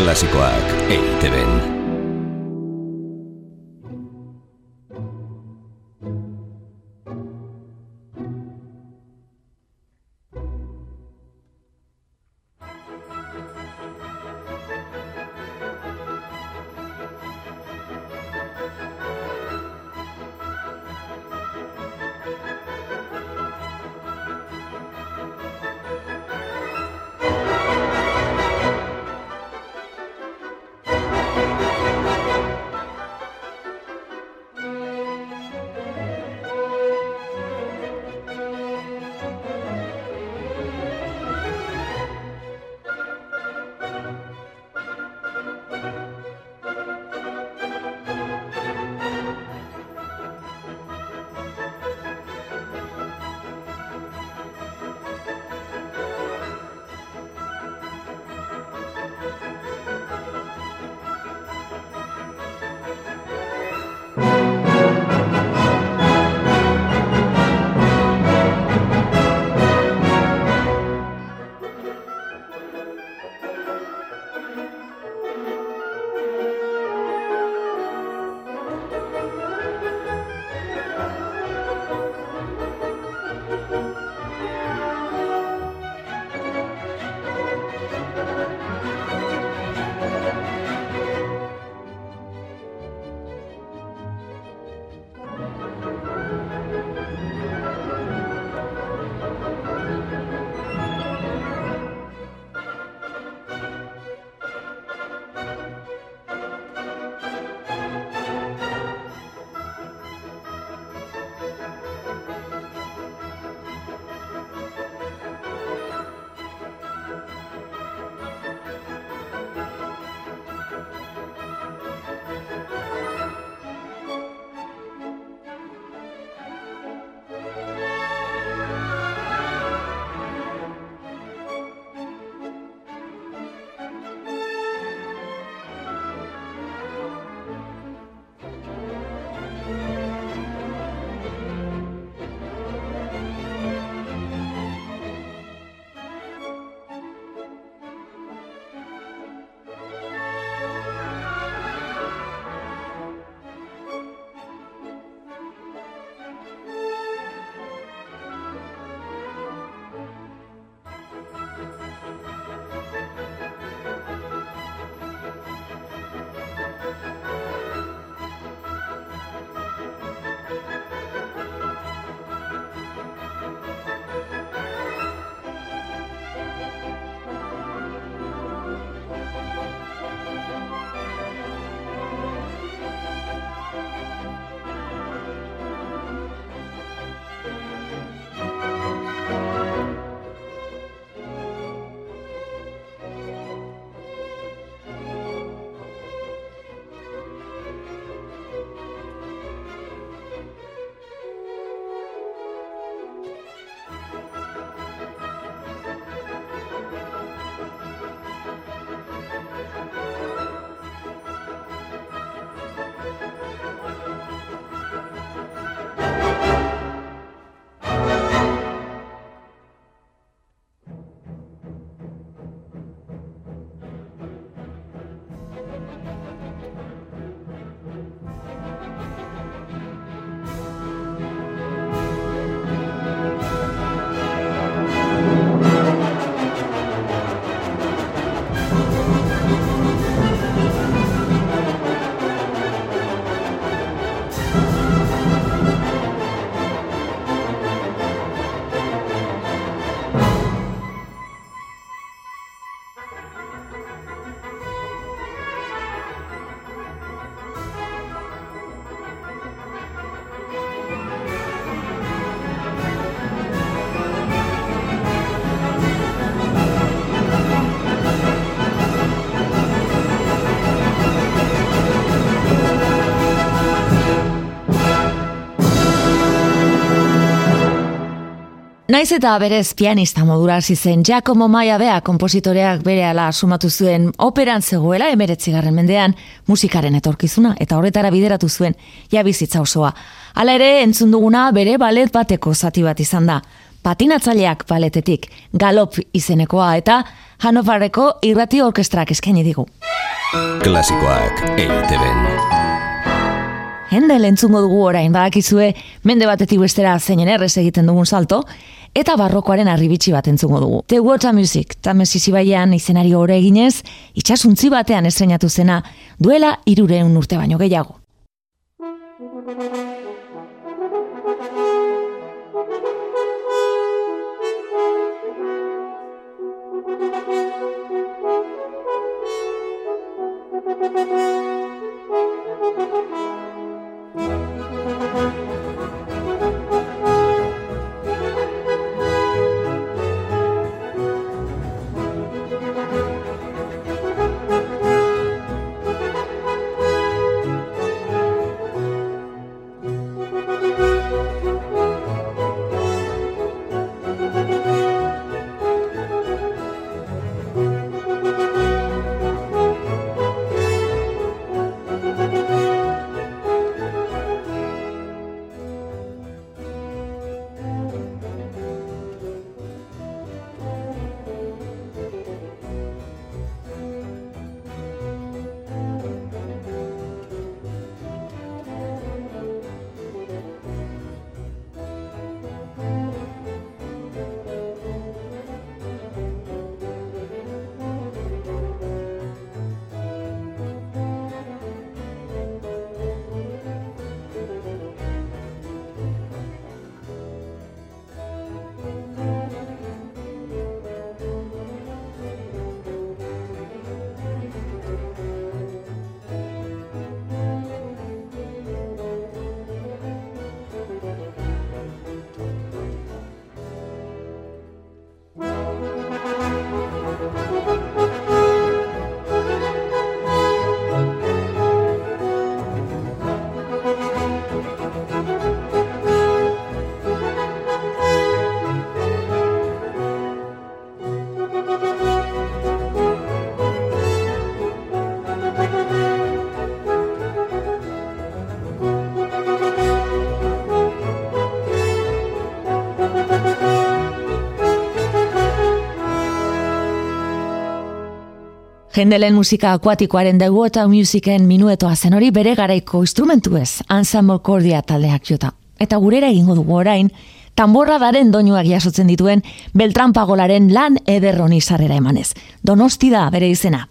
Klasikoak EITB-en. Naiz eta berez pianista modura hasi zen Giacomo Maia bea kompositoreak bere ala sumatu zuen operan zegoela emeretzigarren mendean musikaren etorkizuna eta horretara bideratu zuen ja bizitza osoa. Hala ere entzun duguna bere balet bateko zati bat izan da. Patinatzaileak baletetik galop izenekoa eta Hanoverreko irrati orkestrak eskaini digu. Klasikoak eiteben. Hendel entzungo dugu orain badakizue mende batetik bestera zeinen errez egiten dugun salto, eta barrokoaren arribitsi bat entzungo dugu. The Water Music, tamesi zibaian izenari hori eginez, itxasuntzi batean estrenatu zena, duela irureun urte baino gehiago. Hendelen musika akuatikoaren The Water Musicen minuetoa zen hori bere garaiko instrumentu ez, Ensemble Cordia taldeak jota. Eta gurera egingo dugu orain, tamborra daren doinuak jasotzen dituen Beltran Pagolaren lan ederroni sarrera emanez. Donosti da bere izena.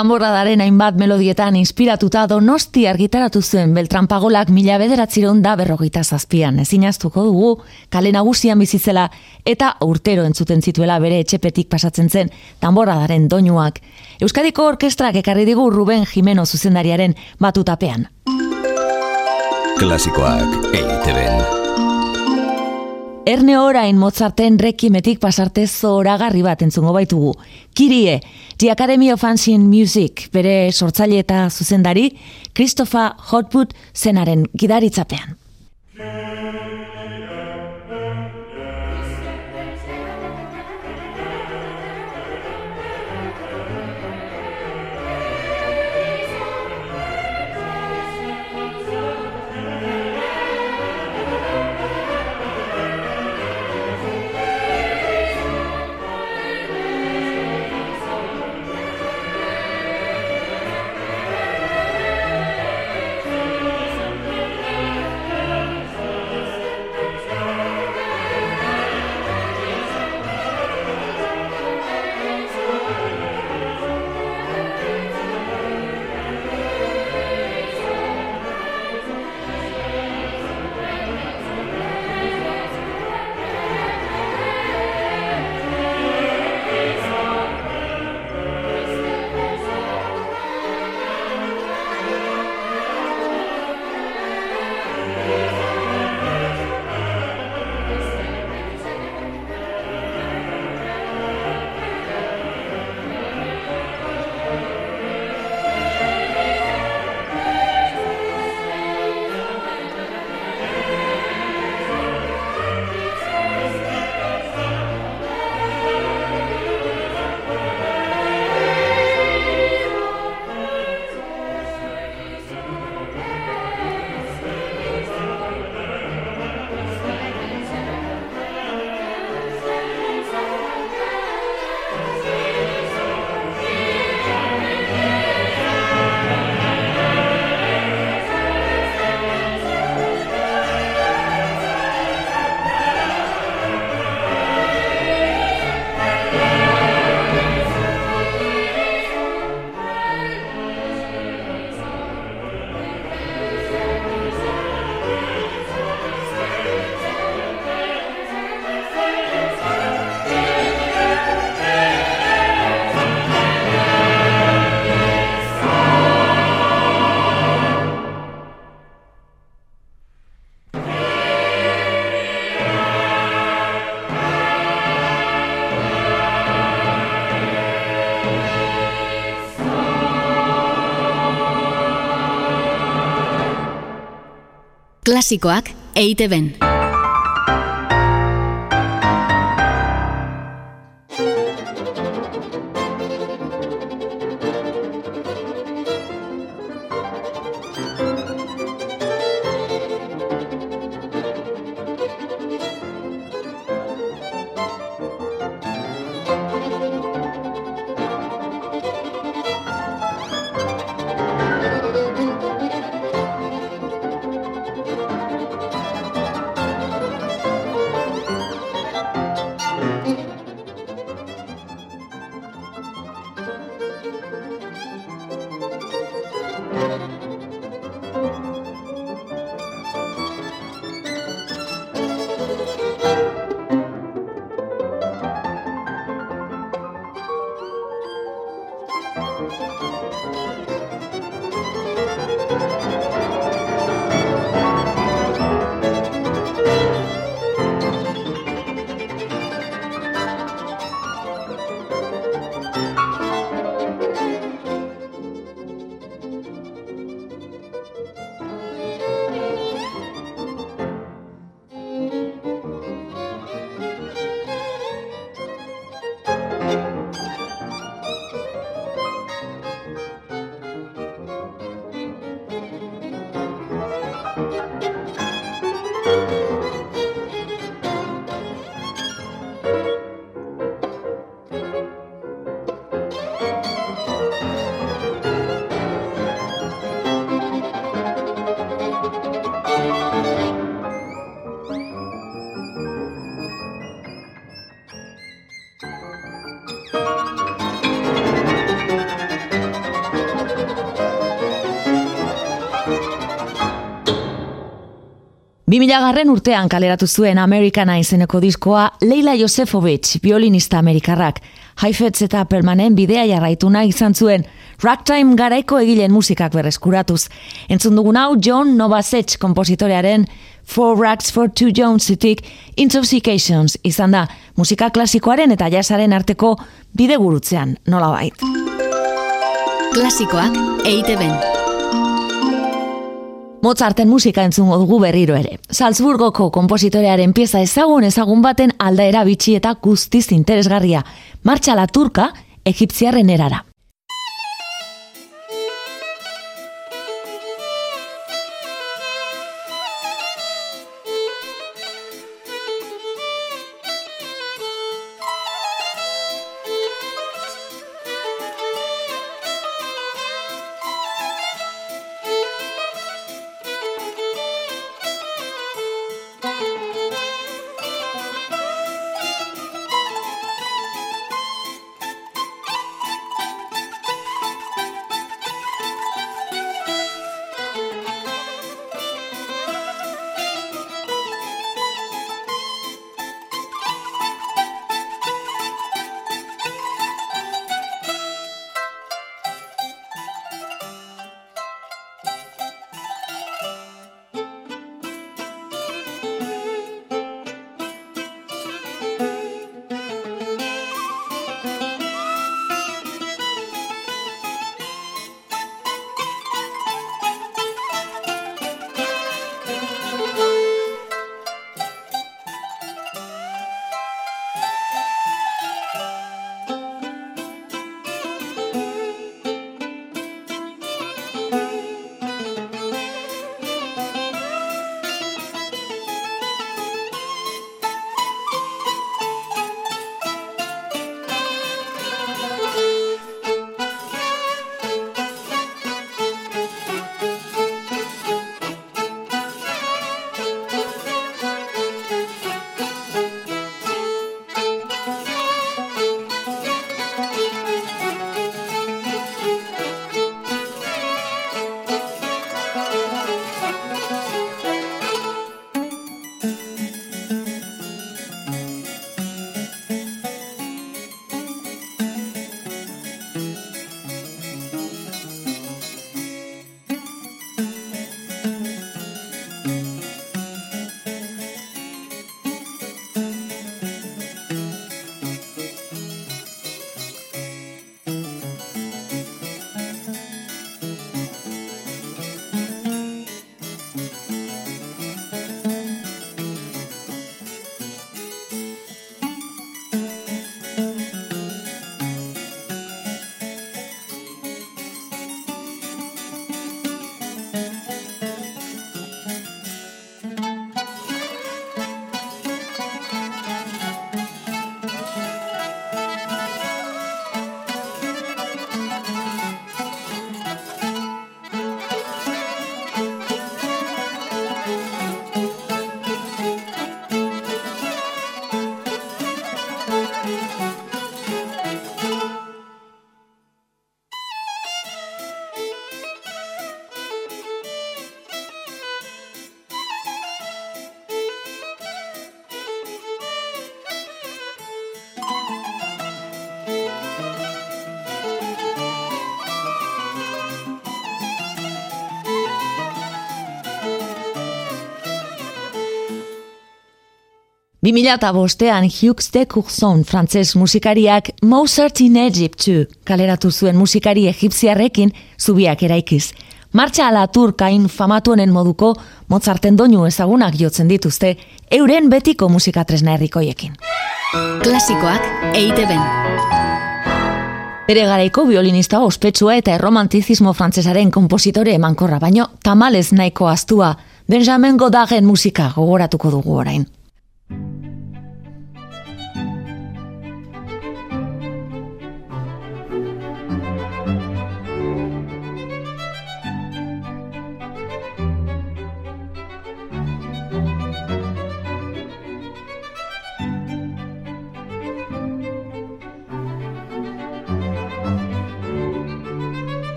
Tamborradaren hainbat melodietan inspiratuta donosti argitaratu zuen Beltran Pagolak mila bederatziron da berrogeita zazpian. Ezin dugu, kale nagusian bizitzela eta urtero entzuten zituela bere etxepetik pasatzen zen tamborradaren doinuak. Euskadiko orkestrak ekarri digu Ruben Jimeno zuzendariaren batutapean. Klasikoak EITB Erne orain Mozarten rekimetik pasarte zoragarri bat entzungo baitugu. Kirie, The Academy of Ancient Music, bere sortzaile eta zuzendari, Christopher Hotwood zenaren gidaritzapean. Klasikoak EITB-en 2000 garren urtean kaleratu zuen Americana izeneko diskoa Leila Josefovich, violinista amerikarrak, Haifetz eta Permanen bidea jarraitu nahi izan zuen, ragtime garaiko egilen musikak berreskuratuz. Entzun dugun hau John Novasech kompositorearen Four Rags for Two Jonesitik Intoxications izan da, musika klasikoaren eta jasaren arteko bidegurutzean, nola bait. Klasikoak EITB Mozarten musika entzungo dugu berriro ere. Salzburgoko kompositorearen pieza ezagun ezagun baten aldaera bitxi eta guztiz interesgarria. Martxa la turka, egipziarren erara. 2005ean Hughes de Courson frantses musikariak Mozart in Egypt 2 kaleratu zuen musikari egipziarrekin zubiak eraikiz. Martxa ala turkain famatu honen moduko Mozarten doinu ezagunak jotzen dituzte euren betiko musikatresna herrikoiekin. Klasikoak eite ben. Bere garaiko violinista ospetsua eta erromantizismo frantsesaren konpositore emankorra baino tamalez nahiko astua Benjamin Godarden musika gogoratuko dugu orain.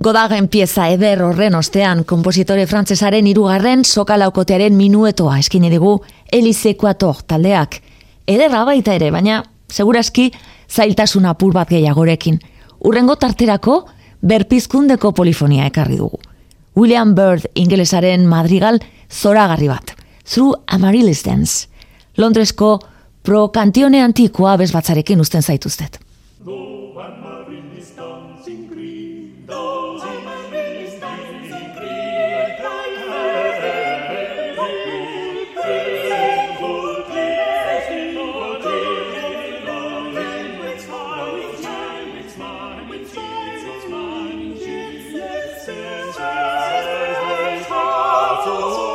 Godagen pieza eder horren ostean, kompositore frantzesaren irugarren sokalaukotearen minuetoa eskine digu Elise Quator taldeak. Ederra baita ere, baina seguraski zailtasun apur bat gehiagorekin. Urrengo tarterako berpizkundeko polifonia ekarri dugu. William Bird ingelesaren madrigal zoragarri bat. Through Amaryllis Dance. Londresko pro kantione antikoa bezbatzarekin usten zaituztet. azul.